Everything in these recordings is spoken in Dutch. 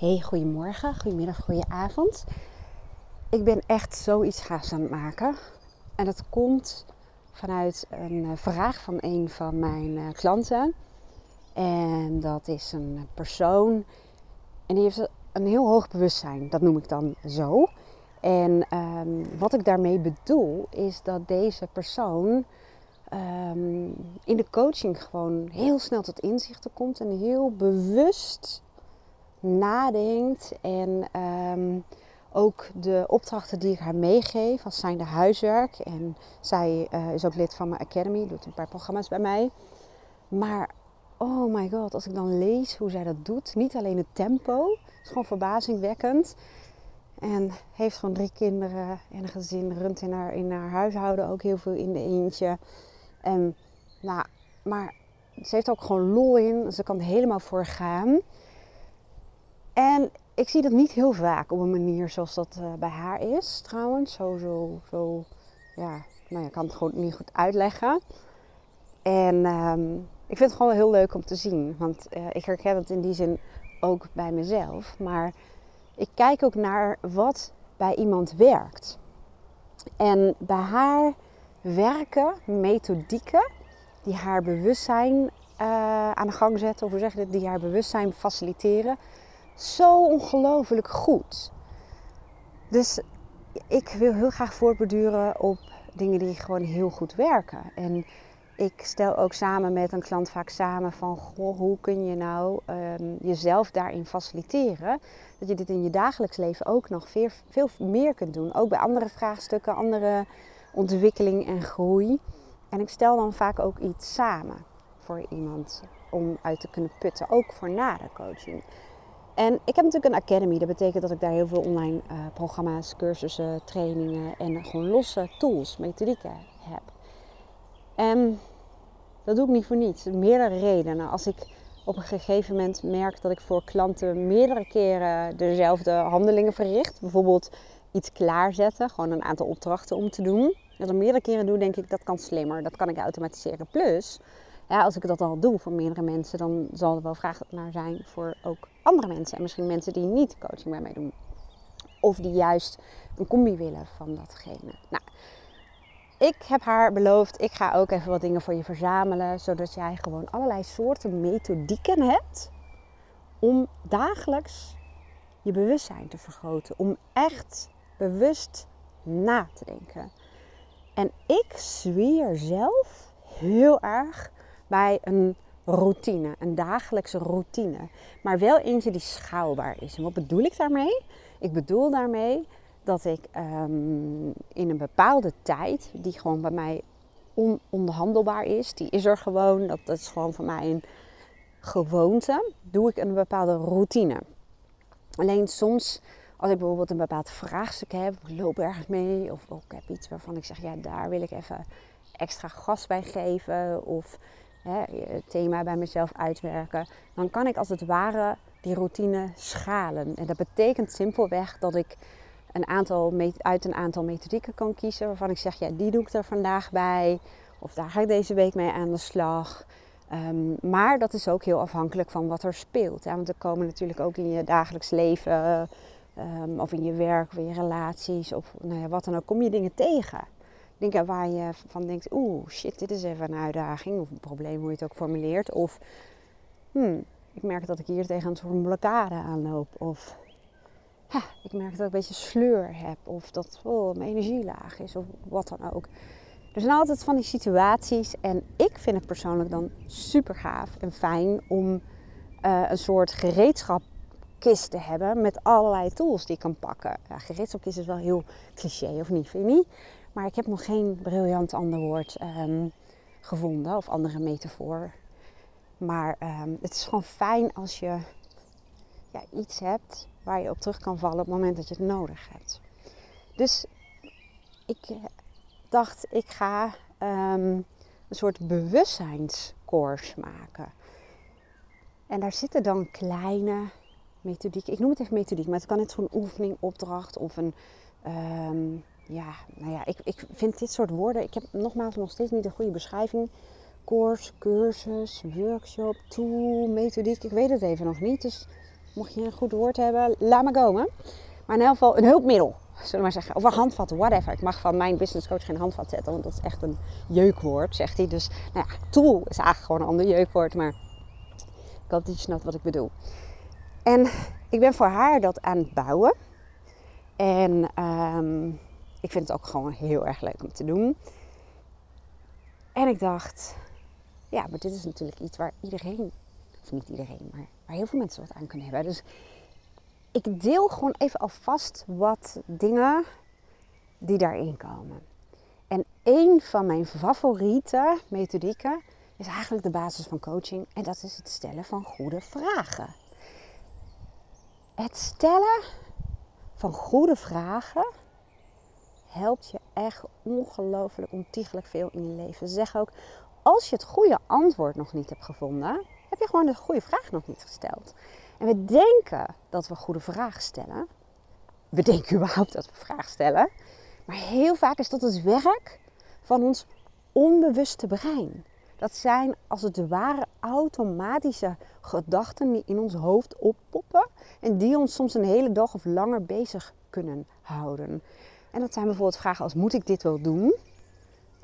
Hey, goedemorgen, goedemiddag, goedenavond. Ik ben echt zoiets gaafs aan het maken. En dat komt vanuit een eh, vraag van een van mijn eh, klanten. En dat is een persoon en die heeft een heel hoog bewustzijn, dat noem ik dan zo. En um, wat ik daarmee bedoel is dat deze persoon um, in de coaching gewoon heel snel tot inzichten komt en heel bewust nadenkt en um, ook de opdrachten die ik haar meegeef als zijnde huiswerk. En zij uh, is ook lid van mijn academy, doet een paar programma's bij mij. Maar oh my god, als ik dan lees hoe zij dat doet, niet alleen het tempo, is gewoon verbazingwekkend. En heeft gewoon drie kinderen en een gezin, runt in haar, in haar huishouden ook heel veel in de eentje. En, nou, maar ze heeft ook gewoon lol in, ze kan helemaal voor gaan. En ik zie dat niet heel vaak op een manier zoals dat uh, bij haar is, trouwens. Zo, zo, zo, ja, nou, je kan het gewoon niet goed uitleggen. En um, ik vind het gewoon heel leuk om te zien, want uh, ik herken het in die zin ook bij mezelf. Maar ik kijk ook naar wat bij iemand werkt. En bij haar werken methodieken die haar bewustzijn uh, aan de gang zetten, of hoe zeg je dit, die haar bewustzijn faciliteren, zo ongelooflijk goed. Dus ik wil heel graag voortborduren op dingen die gewoon heel goed werken. En ik stel ook samen met een klant vaak samen van goh, hoe kun je nou um, jezelf daarin faciliteren. Dat je dit in je dagelijks leven ook nog veel, meer kunt doen. Ook bij andere vraagstukken, andere ontwikkeling en groei. En ik stel dan vaak ook iets samen voor iemand om uit te kunnen putten, ook voor na coaching. En ik heb natuurlijk een academy, dat betekent dat ik daar heel veel online uh, programma's, cursussen, trainingen en gewoon losse tools, methodieken heb. En dat doe ik niet voor niets. Meerdere redenen. Als ik op een gegeven moment merk dat ik voor klanten meerdere keren dezelfde handelingen verricht, bijvoorbeeld iets klaarzetten, gewoon een aantal opdrachten om te doen. Als ik meerdere keren doe, denk ik dat kan slimmer, dat kan ik automatiseren. Plus, ja, als ik dat al doe voor meerdere mensen, dan zal er wel vraag naar zijn voor ook andere mensen. En misschien mensen die niet coaching bij mij doen. Of die juist een combi willen van datgene. Nou, ik heb haar beloofd, ik ga ook even wat dingen voor je verzamelen. Zodat jij gewoon allerlei soorten methodieken hebt. Om dagelijks je bewustzijn te vergroten. Om echt bewust na te denken. En ik zweer zelf heel erg bij een routine, een dagelijkse routine. Maar wel eentje die schaalbaar is. En wat bedoel ik daarmee? Ik bedoel daarmee dat ik um, in een bepaalde tijd, die gewoon bij mij ononderhandelbaar is, die is er gewoon, dat, dat is gewoon voor mij een gewoonte, doe ik een bepaalde routine. Alleen soms, als ik bijvoorbeeld een bepaald vraagstuk heb, loop ergens mee, of, of ik heb iets waarvan ik zeg, ja, daar wil ik even extra gas bij geven, of het thema bij mezelf uitwerken, dan kan ik als het ware die routine schalen. En dat betekent simpelweg dat ik een aantal, uit een aantal methodieken kan kiezen waarvan ik zeg, ja, die doe ik er vandaag bij. Of daar ga ik deze week mee aan de slag. Um, maar dat is ook heel afhankelijk van wat er speelt. Want er komen natuurlijk ook in je dagelijks leven, um, of in je werk, of in je relaties, of nou ja, wat dan ook, kom je dingen tegen. Dingen waar je van denkt, oeh, shit, dit is even een uitdaging, of een probleem, hoe je het ook formuleert. Of, hmm, ik merk dat ik hier tegen een soort blokkade aanloop. Of ha, ik merk dat ik een beetje sleur heb. Of dat oh, mijn energie laag is. Of wat dan ook. Er zijn altijd van die situaties. En ik vind het persoonlijk dan super gaaf en fijn om uh, een soort gereedschapkist te hebben. Met allerlei tools die ik kan pakken. Ja, gereedschapkist is wel heel cliché of niet, vind je niet? Maar ik heb nog geen briljant ander woord um, gevonden. Of andere metafoor. Maar um, het is gewoon fijn als je ja, iets hebt waar je op terug kan vallen op het moment dat je het nodig hebt. Dus ik eh, dacht, ik ga um, een soort bewustzijnscourse maken. En daar zitten dan kleine methodieken. Ik noem het even methodiek, maar het kan net zo'n oefening, opdracht of een. Ja, nou ja, ik, ik vind dit soort woorden. Ik heb nogmaals nog steeds niet een goede beschrijving. Course, cursus, workshop, tool, methodiek. Ik weet het even nog niet. Dus mocht je een goed woord hebben, laat me komen. Maar in elk geval een hulpmiddel, zullen we maar zeggen. Of een handvat, whatever. Ik mag van mijn business coach geen handvat zetten, want dat is echt een jeukwoord, zegt hij. Dus nou ja, tool is eigenlijk gewoon een ander jeukwoord, maar ik hoop dat je snapt wat ik bedoel. En ik ben voor haar dat aan het bouwen. En um, ik vind het ook gewoon heel erg leuk om te doen. En ik dacht, ja, maar dit is natuurlijk iets waar iedereen, of niet iedereen, maar waar heel veel mensen wat aan kunnen hebben. Dus ik deel gewoon even alvast wat dingen die daarin komen. En een van mijn favoriete methodieken is eigenlijk de basis van coaching. En dat is het stellen van goede vragen. Het stellen van goede vragen helpt je echt ongelooflijk ontiegelijk veel in je leven. Ze zeggen ook, als je het goede antwoord nog niet hebt gevonden, heb je gewoon de goede vraag nog niet gesteld. En we denken dat we goede vragen stellen. We denken überhaupt dat we vragen stellen. Maar heel vaak is dat het werk van ons onbewuste brein. Dat zijn als het ware automatische gedachten die in ons hoofd oppoppen en die ons soms een hele dag of langer bezig kunnen houden. En dat zijn bijvoorbeeld vragen als: moet ik dit wel doen?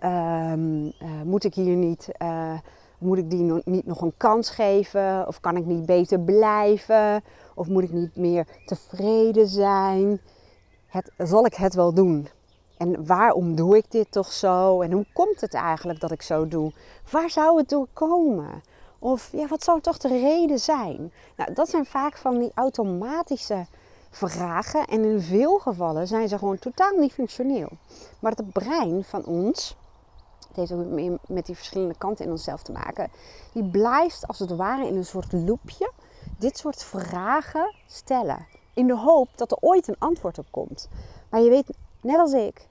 Um, uh, moet ik hier niet, uh, moet ik die niet nog een kans geven? Of kan ik niet beter blijven? Of moet ik niet meer tevreden zijn? Het, zal ik het wel doen? En waarom doe ik dit toch zo? En hoe komt het eigenlijk dat ik zo doe? Waar zou het door komen? Of ja, wat zou toch de reden zijn? Nou, dat zijn vaak van die automatische vragen. En in veel gevallen zijn ze gewoon totaal niet functioneel. Maar het brein van ons, het heeft ook met die verschillende kanten in onszelf te maken, die blijft als het ware in een soort loopje dit soort vragen stellen. In de hoop dat er ooit een antwoord op komt. Maar je weet, net als ik,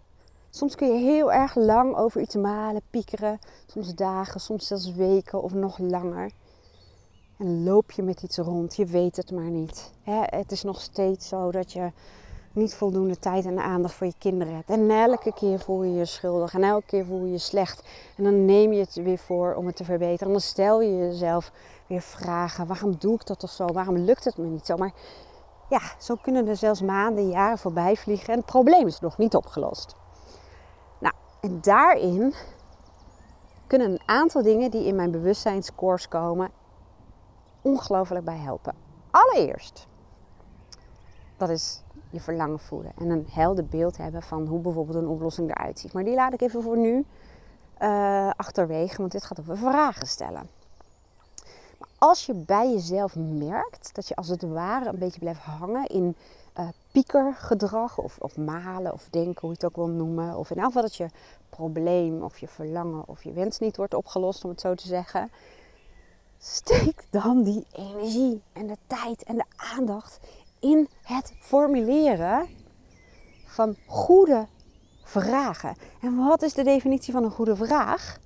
soms kun je heel erg lang over iets malen, piekeren. Soms dagen, soms zelfs weken of nog langer. En loop je met iets rond, je weet het maar niet. het is nog steeds zo dat je niet voldoende tijd en aandacht voor je kinderen hebt. En elke keer voel je je schuldig en elke keer voel je je slecht. En dan neem je het weer voor om het te verbeteren. En dan stel je jezelf weer vragen: waarom doe ik dat toch zo? Waarom lukt het me niet zo? Maar ja, zo kunnen er zelfs maanden, jaren voorbij vliegen en het probleem is nog niet opgelost. Nou, en daarin kunnen een aantal dingen die in mijn bewustzijnscourse komen ongelooflijk bij helpen. Allereerst, dat is je verlangen voelen en een helder beeld hebben van hoe bijvoorbeeld een oplossing eruit ziet. Maar die laat ik even voor nu uh, achterwege, want dit gaat over vragen stellen. Maar als je bij jezelf merkt dat je als het ware een beetje blijft hangen in uh, piekergedrag of, of malen of denken, hoe je het ook wil noemen, of in elk geval dat je probleem of je verlangen of je wens niet wordt opgelost, om het zo te zeggen, steek dan die energie en de tijd en de aandacht in het formuleren van goede vragen. En wat is de definitie van een goede vraag?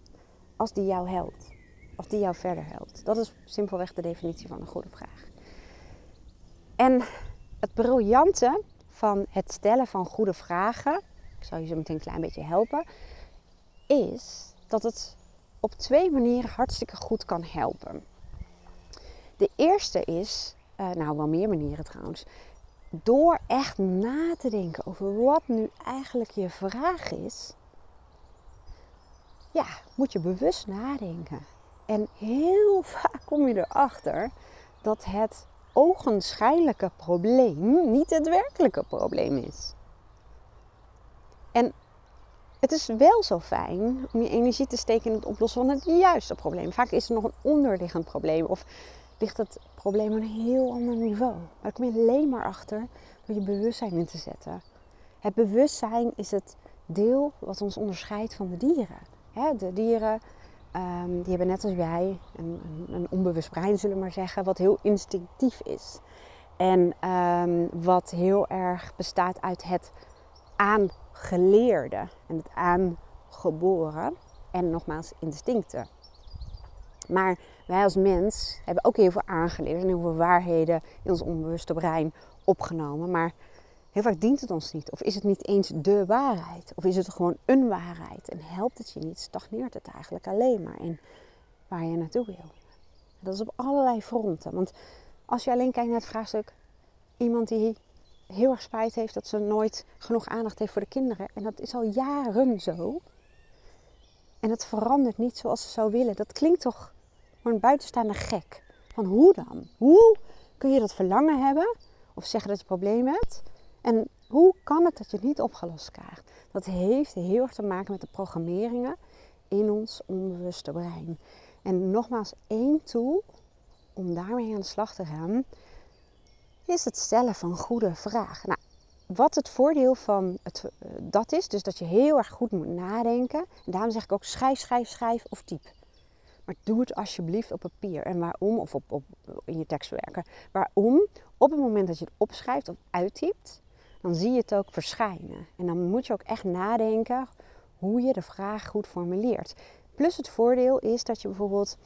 Als die jou helpt. Als die jou verder helpt. Dat is simpelweg de definitie van een goede vraag. En het briljante van het stellen van goede vragen, ik zal je zo meteen een klein beetje helpen, is dat het op twee manieren hartstikke goed kan helpen. De eerste is, uh, nou wel meer manieren trouwens, door echt na te denken over wat nu eigenlijk je vraag is, ja, moet je bewust nadenken. En heel vaak kom je erachter dat het ogenschijnlijke probleem niet het werkelijke probleem is. En het is wel zo fijn om je energie te steken in het oplossen van het juiste probleem. Vaak is er nog een onderliggend probleem of ligt het probleem op een heel ander niveau. Maar daar kom je alleen maar achter door je bewustzijn in te zetten. Het bewustzijn is het deel wat ons onderscheidt van de dieren. de dieren um, die hebben net als wij een, een, onbewust brein, zullen we maar zeggen, wat heel instinctief is. En um, wat heel erg bestaat uit het aangeleerde en het aangeboren. En nogmaals, instincten. Maar wij als mens hebben ook heel veel aangeleerd en heel veel waarheden in ons onbewuste brein opgenomen. Maar heel vaak dient het ons niet. Of is het niet eens de waarheid? Of is het gewoon een waarheid? En helpt het je niet? Stagneert het eigenlijk alleen maar in waar je naartoe wil? Dat is op allerlei fronten. Want Als je alleen kijkt naar het vraagstuk, iemand die heel erg spijt heeft dat ze nooit genoeg aandacht heeft voor de kinderen. En dat is al jaren zo. En het verandert niet zoals ze zou willen. Dat klinkt toch voor een buitenstaander gek. Van hoe dan? Hoe kun je dat verlangen hebben? Of zeggen dat je problemen hebt? En hoe kan het dat je het niet opgelost krijgt? Dat heeft heel erg te maken met de programmeringen in ons onbewuste brein. En nogmaals, één tool om daarmee aan de slag te gaan, is het stellen van goede vragen. Nou, wat het voordeel van het, uh, dat is, dus dat je heel erg goed moet nadenken. En daarom zeg ik ook schrijf, schrijf, schrijf of typ. Maar doe het alsjeblieft op papier. En waarom? Of op, op, in je tekstwerken. Waarom? Op het moment dat je het opschrijft of uittypt, dan zie je het ook verschijnen. En dan moet je ook echt nadenken hoe je de vraag goed formuleert. Plus het voordeel is dat je bijvoorbeeld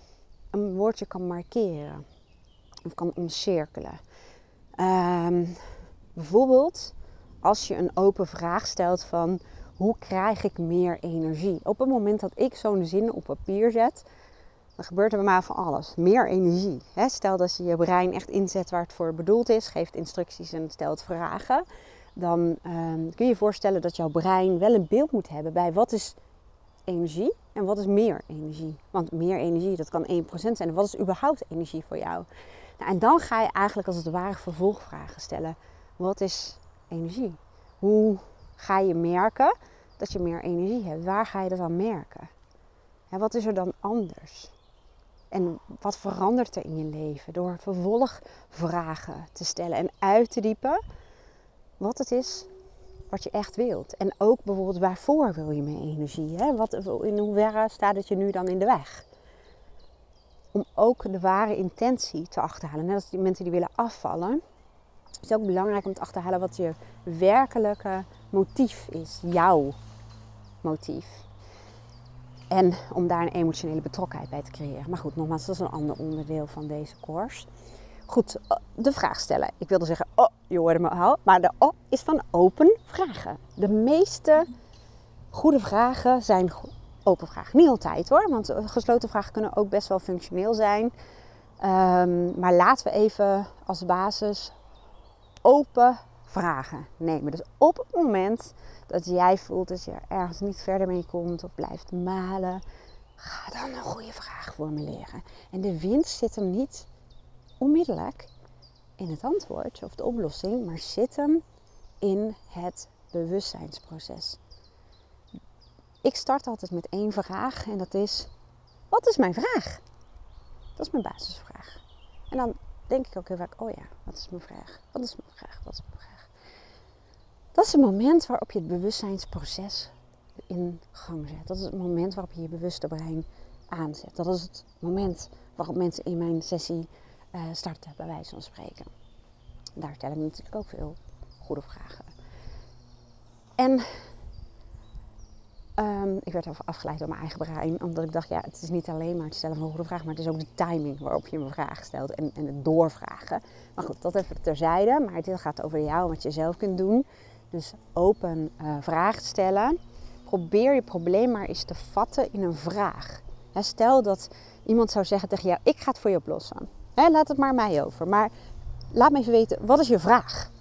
een woordje kan markeren. Of kan omcirkelen. Um, bijvoorbeeld als je een open vraag stelt van hoe krijg ik meer energie? Op het moment dat ik zo'n zin op papier zet, dan gebeurt er bij mij van alles. Meer energie. Stel dat je je brein echt inzet waar het voor bedoeld is, geeft instructies en stelt vragen. Dan um, kun je je voorstellen dat jouw brein wel een beeld moet hebben bij wat is energie en wat is meer energie. Want meer energie, dat kan 1% zijn. Wat is überhaupt energie voor jou? Nou, en dan ga je eigenlijk als het ware vervolgvragen stellen. Wat is energie? Hoe ga je merken dat je meer energie hebt? Waar ga je dat dan merken? En wat is er dan anders? En wat verandert er in je leven door vervolgvragen te stellen en uit te diepen wat het is wat je echt wilt. En ook bijvoorbeeld waarvoor wil je meer energie? Hè? Wat, in hoeverre staat het je nu dan in de weg? Om ook de ware intentie te achterhalen. Net als die mensen die willen afvallen. is het ook belangrijk om te achterhalen wat je werkelijke motief is. Jouw motief. En om daar een emotionele betrokkenheid bij te creëren. Maar goed, nogmaals, dat is een ander onderdeel van deze course. Goed, eh, de vraag stellen. Ik wilde zeggen, oh, je hoorde me al. Maar de oh is van open vragen. De meeste goede vragen zijn open vragen. Niet altijd hoor, want gesloten vragen kunnen ook best wel functioneel zijn. Um, maar laten we even als basis open vragen nemen. Dus op het moment dat jij voelt dat je ergens niet verder mee komt of blijft malen, ga dan een goede vraag formuleren. En de winst zit hem niet onmiddellijk in het antwoord of de oplossing, maar zit hem in het bewustzijnsproces. Ik start altijd met één vraag en dat is: wat is mijn vraag? Dat is mijn basisvraag. En dan denk ik ook heel vaak: oh ja, wat is mijn vraag? Wat is mijn vraag? Wat is mijn vraag? Dat is het moment waarop je het bewustzijnsproces in gang zet. Dat is het moment waarop je je bewuste brein aanzet. Dat is het moment waarop mensen in mijn sessie uh, starten, bij wijze van spreken. Daar stellen ik natuurlijk ook veel goede vragen. En um, ik werd afgeleid door mijn eigen brein, omdat ik dacht, ja, het is niet alleen maar het stellen van goede vragen, maar het is ook de timing waarop je een vraag stelt en, en het doorvragen. Maar goed, dat even terzijde. Maar dit gaat over jou wat je zelf kunt doen. Dus open uh, vragen stellen. Probeer je probleem maar eens te vatten in een vraag. stel dat iemand zou zeggen tegen jou: Ik ga het voor je oplossen. laat het maar mij over. Maar laat me even weten, wat is je vraag?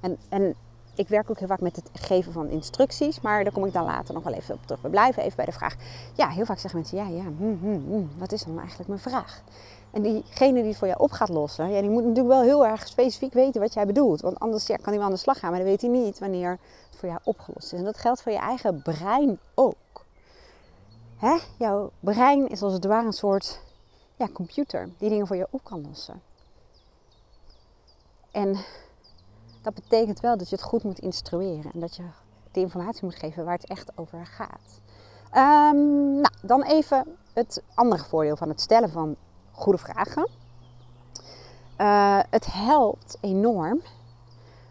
En, en ik werk ook heel vaak met het geven van instructies, maar daar kom ik dan later nog wel even op terug. We blijven even bij de vraag. Ja, heel vaak zeggen mensen, ja, ja, hm, hm, hm, wat is dan eigenlijk mijn vraag? En diegene die het voor jou op gaat lossen, ja, die moet natuurlijk wel heel erg specifiek weten wat jij bedoelt. Want anders ja, kan hij wel aan de slag gaan, maar dan weet hij niet wanneer het voor jou opgelost is. En dat geldt voor je eigen brein ook. Hè? Jouw brein is als het ware een soort ja, computer die dingen voor je op kan lossen. En dat betekent wel dat je het goed moet instrueren en dat je de informatie moet geven waar het echt over gaat. Um, nou, dan even het andere voordeel van het stellen van goede vragen. Uh, het helpt enorm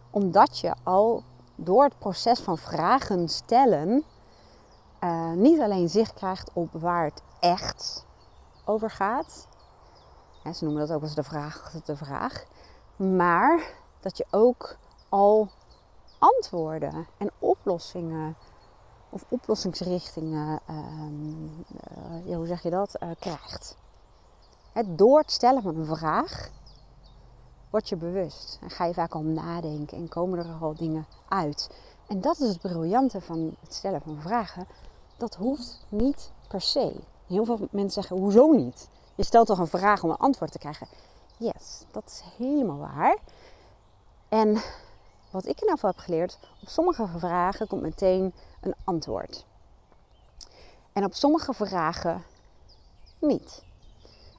omdat je al door het proces van vragen stellen uh, niet alleen zicht krijgt op waar het echt over gaat. Ze noemen dat ook als de vraag de vraag. Maar dat je ook al antwoorden en oplossingen of oplossingsrichtingen, uh, hoe zeg je dat, uh, krijgt. door het stellen van een vraag word je bewust en ga je vaak al nadenken en komen er al dingen uit. En dat is het briljante van het stellen van vragen. Dat hoeft niet per se. Heel veel mensen zeggen, hoezo niet? Je stelt toch een vraag om een antwoord te krijgen? Yes, dat is helemaal waar. En wat ik in ieder geval heb geleerd, op sommige vragen komt meteen een antwoord. En op sommige vragen niet.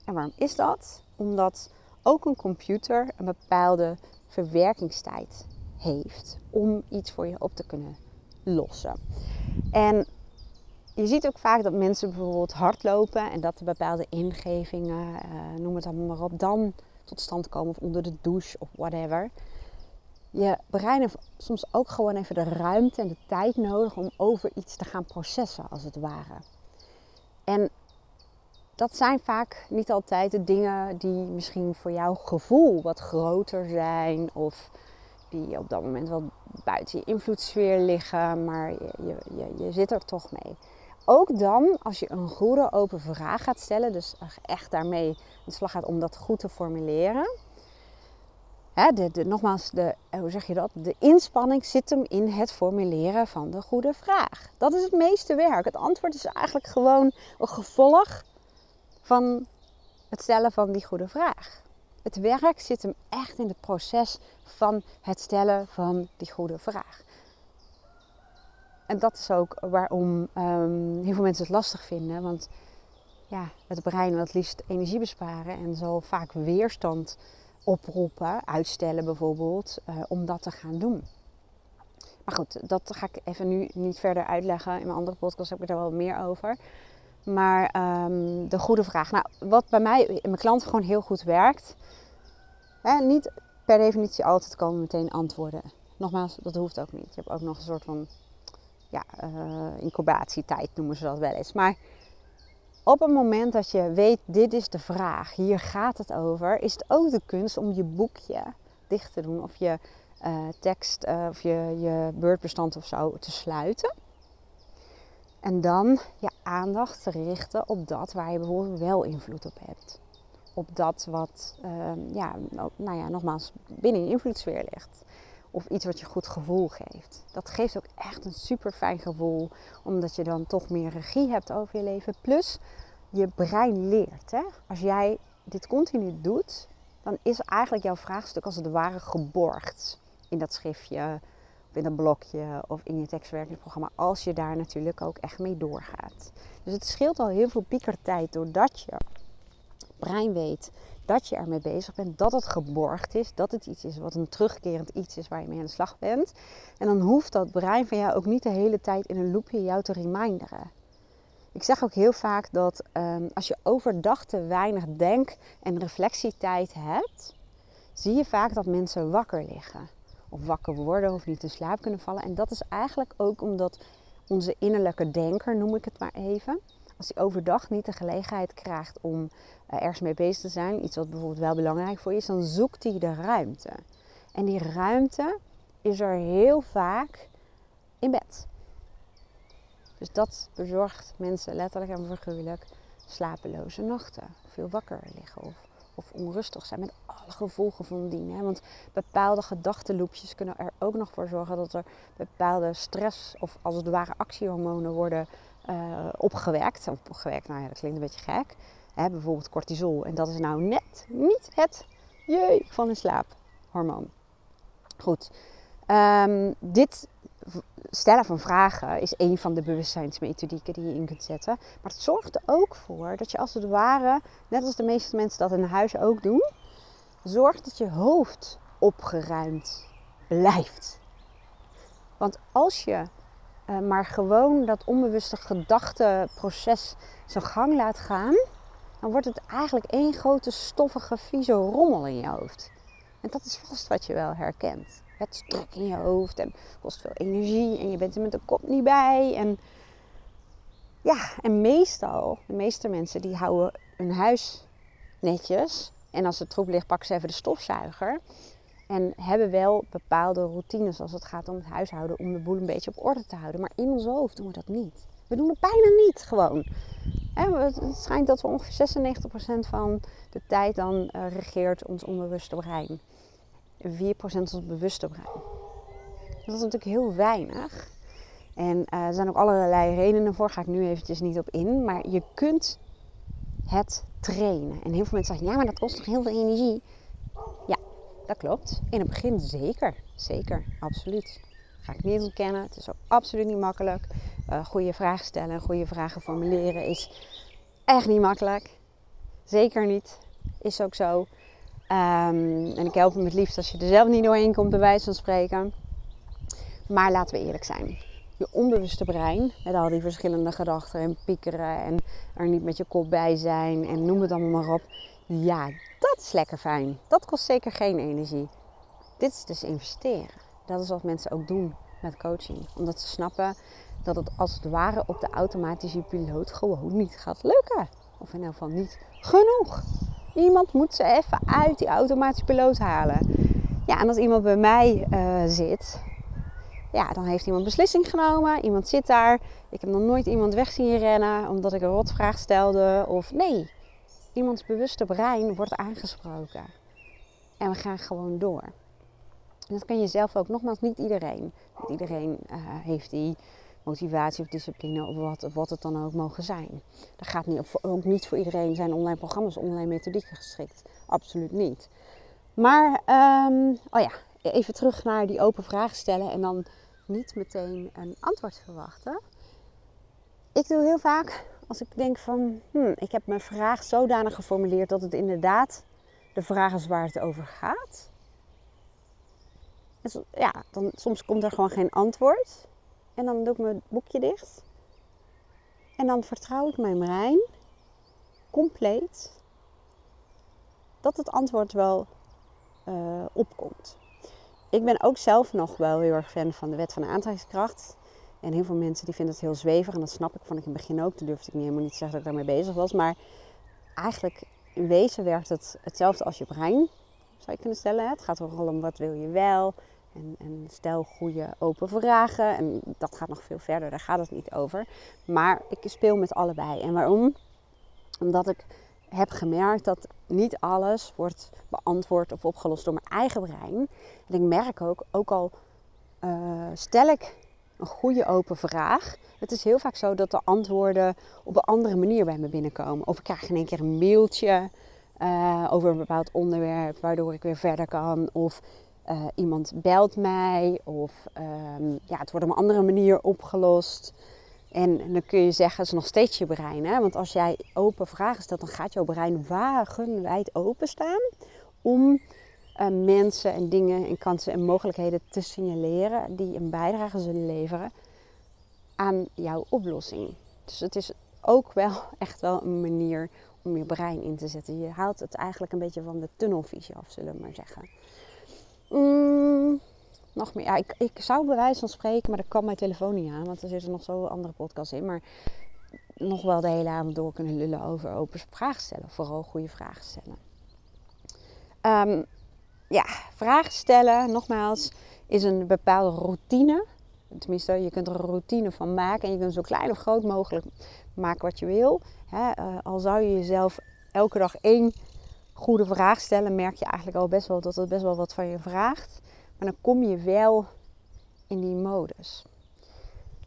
En waarom is dat? Omdat ook een computer een bepaalde verwerkingstijd heeft om iets voor je op te kunnen lossen. En je ziet ook vaak dat mensen bijvoorbeeld hardlopen en dat er bepaalde ingevingen, uh, noem het allemaal maar op, dan tot stand komen of onder de douche of whatever. Je brein heeft soms ook gewoon even de ruimte en de tijd nodig om over iets te gaan processen, als het ware. En dat zijn vaak niet altijd de dingen die misschien voor jouw gevoel wat groter zijn of die op dat moment wel buiten je invloedssfeer liggen, maar je, je, je, zit er toch mee. Ook dan, als je een goede open vraag gaat stellen, dus echt daarmee aan de slag gaat om dat goed te formuleren. Nogmaals, de, hoe zeg je dat? De inspanning zit hem in het formuleren van de goede vraag. Dat is het meeste werk. Het antwoord is eigenlijk gewoon een gevolg van het stellen van die goede vraag. Het werk zit hem echt in het proces van het stellen van die goede vraag. En dat is ook waarom um, heel veel mensen het lastig vinden. Want ja, het brein wil het liefst energie besparen en zal vaak weerstand oproepen, uitstellen bijvoorbeeld, uh, om dat te gaan doen. Maar goed, dat ga ik even nu niet verder uitleggen. In mijn andere podcast heb ik er wel meer over. Maar um, de goede vraag. Nou, wat bij mij in mijn klanten gewoon heel goed werkt. Hè, niet per definitie altijd komen meteen antwoorden. Nogmaals, dat hoeft ook niet. Je hebt ook nog een soort van ja, uh, incubatietijd noemen ze dat wel eens. Maar op het moment dat je weet, dit is de vraag, hier gaat het over, is het ook de kunst om je boekje dicht te doen of je uh, tekst uh, of je, je beurtbestand of zo te sluiten. En dan je aandacht te richten op dat waar je bijvoorbeeld wel invloed op hebt. Op dat wat, uh, ja, nou ja, nogmaals, binnen je invloedssfeer ligt. Of iets wat je goed gevoel geeft. Dat geeft ook echt een super fijn gevoel. Omdat je dan toch meer regie hebt over je leven. Plus je brein leert. Hè? Als jij dit continu doet, dan is eigenlijk jouw vraagstuk als het ware geborgd. In dat schriftje, of in dat blokje of in je tekstwerkingsprogramma. Als je daar natuurlijk ook echt mee doorgaat. Dus het scheelt al heel veel piekertijd doordat je brein weet dat je ermee bezig bent, dat het geborgd is, dat het iets is wat een terugkerend iets is waar je mee aan de slag bent. En dan hoeft dat brein van jou ook niet de hele tijd in een loopje jou te reminderen. Ik zeg ook heel vaak dat um, als je overdag te weinig denk- en reflectietijd hebt, zie je vaak dat mensen wakker liggen. Of wakker worden of niet in slaap kunnen vallen. En dat is eigenlijk ook omdat onze innerlijke denker, noem ik het maar even, als hij overdag niet de gelegenheid krijgt om uh, ergens mee bezig te zijn, iets wat bijvoorbeeld wel belangrijk voor je is, dan zoekt hij de ruimte. En die ruimte is er heel vaak in bed. Dus dat bezorgt mensen letterlijk en figuurlijk slapeloze nachten. Veel wakker liggen of, of onrustig zijn met alle gevolgen van dien. Hè? Want bepaalde gedachtenloopjes kunnen er ook nog voor zorgen dat er bepaalde stress of als het ware actiehormonen worden uh, opgewekt. Of opgewekt, nou ja, dat klinkt een beetje gek. Hè, bijvoorbeeld cortisol. En dat is nou net niet het jee van een slaaphormoon. Goed. Um, dit stellen van vragen is een van de bewustzijnsmethodieken die je in kunt zetten. Maar het zorgt er ook voor dat je als het ware, net als de meeste mensen dat in huis ook doen, zorgt dat je hoofd opgeruimd blijft. Want als je uh, maar gewoon dat onbewuste gedachteproces zijn gang laat gaan, dan wordt het eigenlijk één grote stoffige, vieze rommel in je hoofd. En dat is vast wat je wel herkent. Het druk in je hoofd en kost veel energie en je bent er met de kop niet bij. En ja, en meestal, de meeste mensen die houden hun huis netjes. En als het troep ligt, pakken ze even de stofzuiger. En hebben wel bepaalde routines als het gaat om het huishouden om de boel een beetje op orde te houden. Maar in ons hoofd doen we dat niet. We doen het bijna niet gewoon. Het schijnt dat we ongeveer 96% van de tijd dan uh, regeert ons onbewuste brein. Ons bewuste brein. Dat is natuurlijk heel weinig. En uh, er zijn ook allerlei redenen voor, ga ik nu eventjes niet op in. Maar je kunt het trainen. En heel veel mensen zeggen, ja, maar dat kost toch heel veel energie? Ja, dat klopt. In het begin zeker. Zeker, absoluut. ga ik niet ontkennen. Het is ook absoluut niet makkelijk. Uh, goede vragen stellen, goede vragen formuleren is echt niet makkelijk. Zeker niet. Is ook zo. Um, en ik help hem het liefst als je er zelf niet doorheen komt, bij wijze van spreken. Maar laten we eerlijk zijn. Je onbewuste brein, met al die verschillende gedachten en piekeren en er niet met je kop bij zijn en noem het allemaal maar op. Ja, dat is lekker fijn. Dat kost zeker geen energie. Dit is dus investeren. Dat is wat mensen ook doen met coaching. Omdat ze snappen dat het als het ware op de automatische piloot gewoon niet gaat lukken. Of in ieder geval niet genoeg. Iemand moet ze even uit die automatische piloot halen. Ja, en als iemand bij mij uh, zit, ja, dan heeft iemand beslissing genomen. Iemand zit daar. Ik heb nog nooit iemand weg zien rennen omdat ik een rotvraag stelde. Of nee, iemands bewuste brein wordt aangesproken. En we gaan gewoon door. En dat kan je zelf ook. Nogmaals, niet iedereen. Niet iedereen uh, heeft die motivatie of discipline of wat, wat het dan ook mogen zijn. Dat gaat niet, ook niet voor iedereen zijn online programma's, online methodieken geschikt. Absoluut niet. Maar, um, oh ja, even terug naar die open vragen stellen en dan niet meteen een antwoord verwachten. Ik doe heel vaak als ik denk van, hmm, ik heb mijn vraag zodanig geformuleerd dat het inderdaad de vraag is waar het over gaat. ja, dan, soms komt er gewoon geen antwoord. En dan doe ik mijn boekje dicht. En dan vertrouw ik mijn brein compleet dat het antwoord wel uh, opkomt. Ik ben ook zelf nog wel heel erg fan van de wet van de aantrekkingskracht. En heel veel mensen die vinden het heel zweverig. En dat snap ik, vond ik in het begin ook. Toen durfde ik niet helemaal niet te zeggen dat ik daarmee bezig was. Maar eigenlijk in wezen werkt het hetzelfde als je brein. Zou je kunnen stellen. Het gaat vooral om wat wil je wel. En, en, stel goede open vragen. En dat gaat nog veel verder, daar gaat het niet over. Maar ik speel met allebei. En waarom? Omdat ik heb gemerkt dat niet alles wordt beantwoord of opgelost door mijn eigen brein. En ik merk ook, ook al uh, stel ik een goede open vraag. Het is heel vaak zo dat de antwoorden op een andere manier bij me binnenkomen. Of ik krijg in één keer een mailtje uh, over een bepaald onderwerp, waardoor ik weer verder kan. Of uh, iemand belt mij of um, ja, het wordt op een andere manier opgelost. En, dan kun je zeggen, het is nog steeds je brein. Hè? Want als jij open vragen stelt, dan gaat jouw brein wagenwijd openstaan om uh, mensen en dingen en kansen en mogelijkheden te signaleren die een bijdrage zullen leveren aan jouw oplossing. Dus het is ook wel echt wel een manier om je brein in te zetten. Je haalt het eigenlijk een beetje van de tunnelvisie af, zullen we maar zeggen. Mm, nog meer. Ja, ik, ik zou bij wijze van spreken, maar dat kan mijn telefoon niet aan, want er zitten nog zo andere podcasts in. Maar nog wel de hele avond door kunnen lullen over open vragen stellen. Vooral goede vragen stellen. Um, ja, vragen stellen, nogmaals, is een bepaalde routine. Tenminste, je kunt er een routine van maken en je kunt zo klein of groot mogelijk maken wat je wil. uh, al zou je jezelf elke dag één goede vraag stellen, merk je eigenlijk al best wel dat het best wel wat van je vraagt. Maar dan kom je wel in die modus.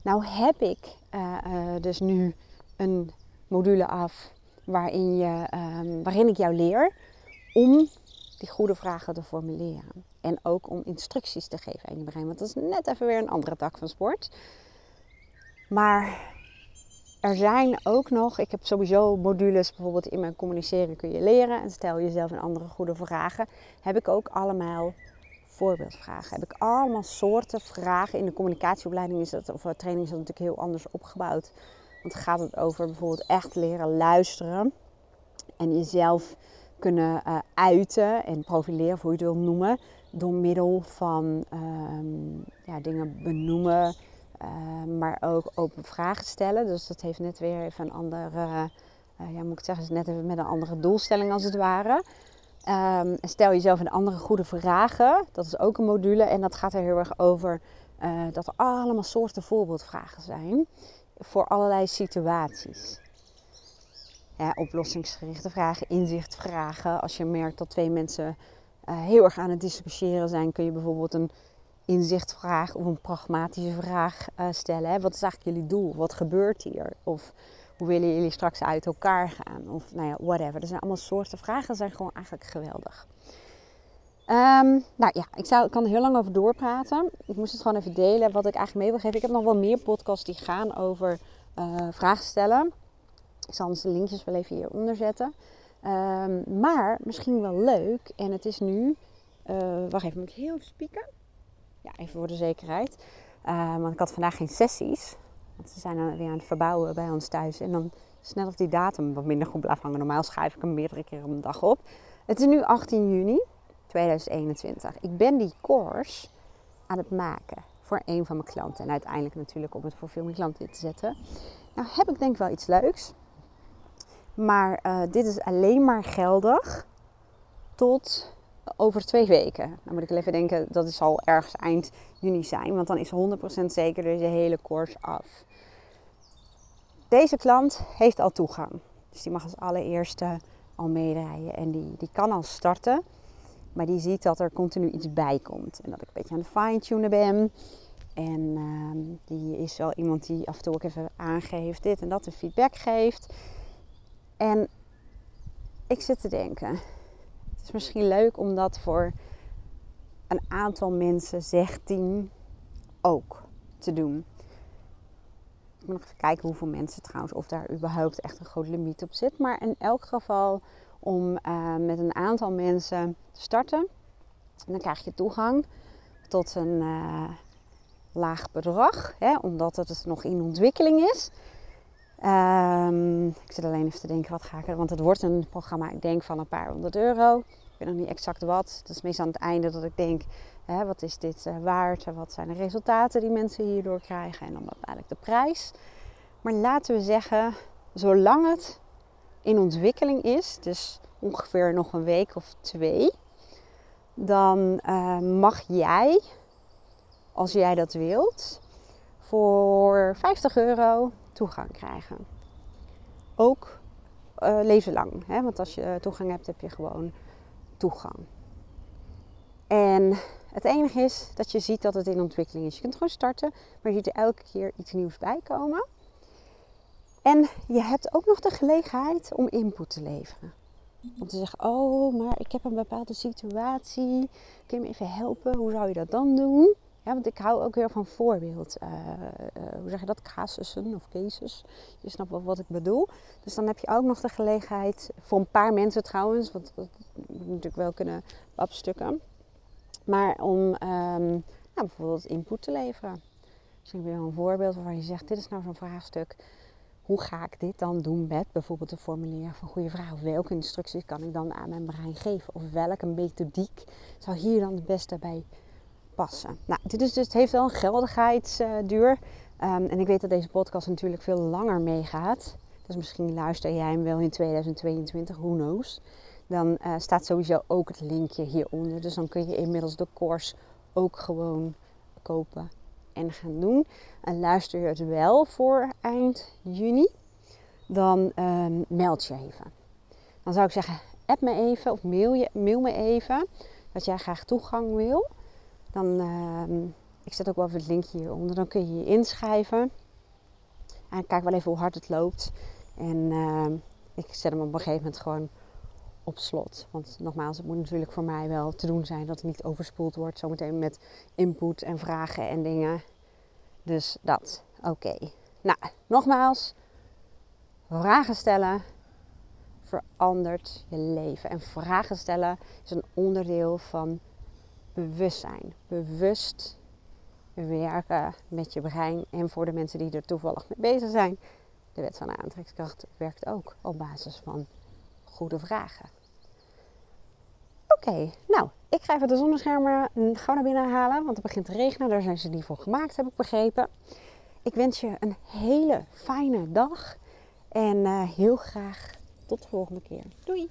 Nou heb ik uh, uh, dus nu een module af waarin, je, um, waarin ik jou leer om die goede vragen te formuleren. En ook om instructies te geven aan je brein. Want dat is net even weer een andere tak van sport. Maar er zijn ook nog, ik heb sowieso modules bijvoorbeeld in mijn communiceren kun je leren. En stel jezelf een andere goede vragen. Heb ik ook allemaal voorbeeldvragen. Heb ik allemaal soorten vragen. In de communicatieopleiding is dat, of training is dat natuurlijk heel anders opgebouwd. Want gaat het over bijvoorbeeld echt leren luisteren. En jezelf kunnen uh, uiten en profileren, of hoe je het wil noemen. Door middel van um, ja, dingen benoemen, uh, maar ook open vragen stellen. Dus dat heeft net weer even een andere, uh, ja, moet ik zeggen, net even met een andere doelstelling als het ware. Um, stel jezelf een andere goede vragen. Dat is ook een module en dat gaat er heel erg over uh, dat er allemaal soorten voorbeeldvragen zijn voor allerlei situaties. Ja, oplossingsgerichte vragen, inzichtvragen. Als je merkt dat twee mensen heel erg aan het discussiëren zijn, kun je bijvoorbeeld een inzichtvraag of een pragmatische vraag stellen. Hè? Wat is eigenlijk jullie doel? Wat gebeurt hier? Of hoe willen jullie straks uit elkaar gaan? Of nou ja, whatever. Er zijn allemaal soorten vragen, zijn gewoon eigenlijk geweldig. Um, nou ja, ik, zou, kan er heel lang over doorpraten. Ik moest het gewoon even delen wat ik eigenlijk mee wil geven. Ik heb nog wel meer podcasts die gaan over uh, vragen stellen. Ik zal de linkjes wel even hieronder zetten. Um, maar misschien wel leuk. En het is nu. Uh, wacht even, moet ik heel even spieken? Ja, even voor de zekerheid. Uh, want ik had vandaag geen sessies. Want ze zijn weer aan het verbouwen bij ons thuis. En dan snel of die datum wat minder goed blijft hangen. Normaal schrijf ik hem meerdere keren op een dag op. Het is nu 18 juni 2021. Ik ben die course aan het maken voor een van mijn klanten. En uiteindelijk natuurlijk om het voor veel meer klanten te zetten. Nou heb ik denk ik wel iets leuks. Maar uh, dit is alleen maar geldig tot over twee weken. Dan moet ik even denken, dat is al ergens eind juni zijn. Want dan is 100% zeker deze hele course af. Deze klant heeft al toegang. Dus die mag als allereerste al meedraaien. En die, die kan al starten. Maar die ziet dat er continu iets bij komt. En dat ik een beetje aan het fine-tunen ben. En uh, die is wel iemand die af en toe ook even aangeeft dit en dat en feedback geeft. En ik zit te denken, het is misschien leuk om dat voor een aantal mensen, zeg tien, ook te doen. Ik moet nog even kijken hoeveel mensen trouwens, of daar überhaupt echt een groot limiet op zit. Maar in elk geval om uh, met een aantal mensen te starten. En dan krijg je toegang tot een uh, laag bedrag, hè, omdat het nog in ontwikkeling is. Um, ik zit alleen even te denken, wat ga ik er... Want het wordt een programma, ik denk, van een paar honderd euro. Ik weet nog niet exact wat. Het is meestal aan het einde dat ik denk, hè, wat is dit uh, waard? Wat zijn de resultaten die mensen hierdoor krijgen? En dan uiteindelijk de prijs. Maar laten we zeggen, zolang het in ontwikkeling is, dus ongeveer nog een week of twee, dan uh, mag jij, als jij dat wilt, voor 50 euro toegang krijgen. Ook uh, leven lang, hè? want als je toegang hebt, heb je gewoon toegang. En het enige is dat je ziet dat het in ontwikkeling is. Je kunt gewoon starten, maar je ziet er elke keer iets nieuws bij komen. En je hebt ook nog de gelegenheid om input te leveren. Om te zeggen, oh, maar ik heb een bepaalde situatie. Kun je me even helpen? Hoe zou je dat dan doen? Ja, want ik hou ook heel van voorbeeld. Uh, uh, hoe zeg je dat? Casussen of cases. Je snapt wel wat ik bedoel. Dus dan heb je ook nog de gelegenheid, voor een paar mensen trouwens, want dat moet natuurlijk wel kunnen opstukken. Maar om nou, bijvoorbeeld input te leveren. Misschien weer een voorbeeld waarvan je zegt, dit is nou zo'n vraagstuk hoe ga ik dit dan doen met bijvoorbeeld een formulier van goede vraag? Of welke instructies kan ik dan aan mijn brein geven? Of welke methodiek zou hier dan het beste bij passen? Nou, dit is dus, het heeft wel een geldigheidsduur. Um, en ik weet dat deze podcast natuurlijk veel langer meegaat. Dus misschien luister jij hem wel in 2022, who knows. Dan uh, staat sowieso ook het linkje hieronder. Dus dan kun je inmiddels de course ook gewoon kopen en gaan doen. En luister je het wel voor eind juni, dan um, meld je even. Dan zou ik zeggen, app me even of mail, je, mail me even dat jij graag toegang wil. Dan, uh, ik zet ook wel even het linkje hieronder. Dan kun je je inschrijven. En kijk wel even hoe hard het loopt. En uh, ik zet hem op een gegeven moment gewoon op slot. Want nogmaals, het moet natuurlijk voor mij wel te doen zijn dat het niet overspoeld wordt. Zometeen met input en vragen en dingen. Dus dat. Oké. Nou, nogmaals. Vragen stellen verandert je leven. En vragen stellen is een onderdeel van bewustzijn. Bewust werken met je brein. En voor de mensen die er toevallig mee bezig zijn. De wet van de aantrekkingskracht werkt ook op basis van goede vragen. Oké, nou, ik ga even de zonneschermen gauw naar binnen halen, want het begint te regenen. Daar zijn ze niet voor gemaakt, heb ik begrepen. Ik wens je een hele fijne dag en uh, heel graag tot de volgende keer. Doei!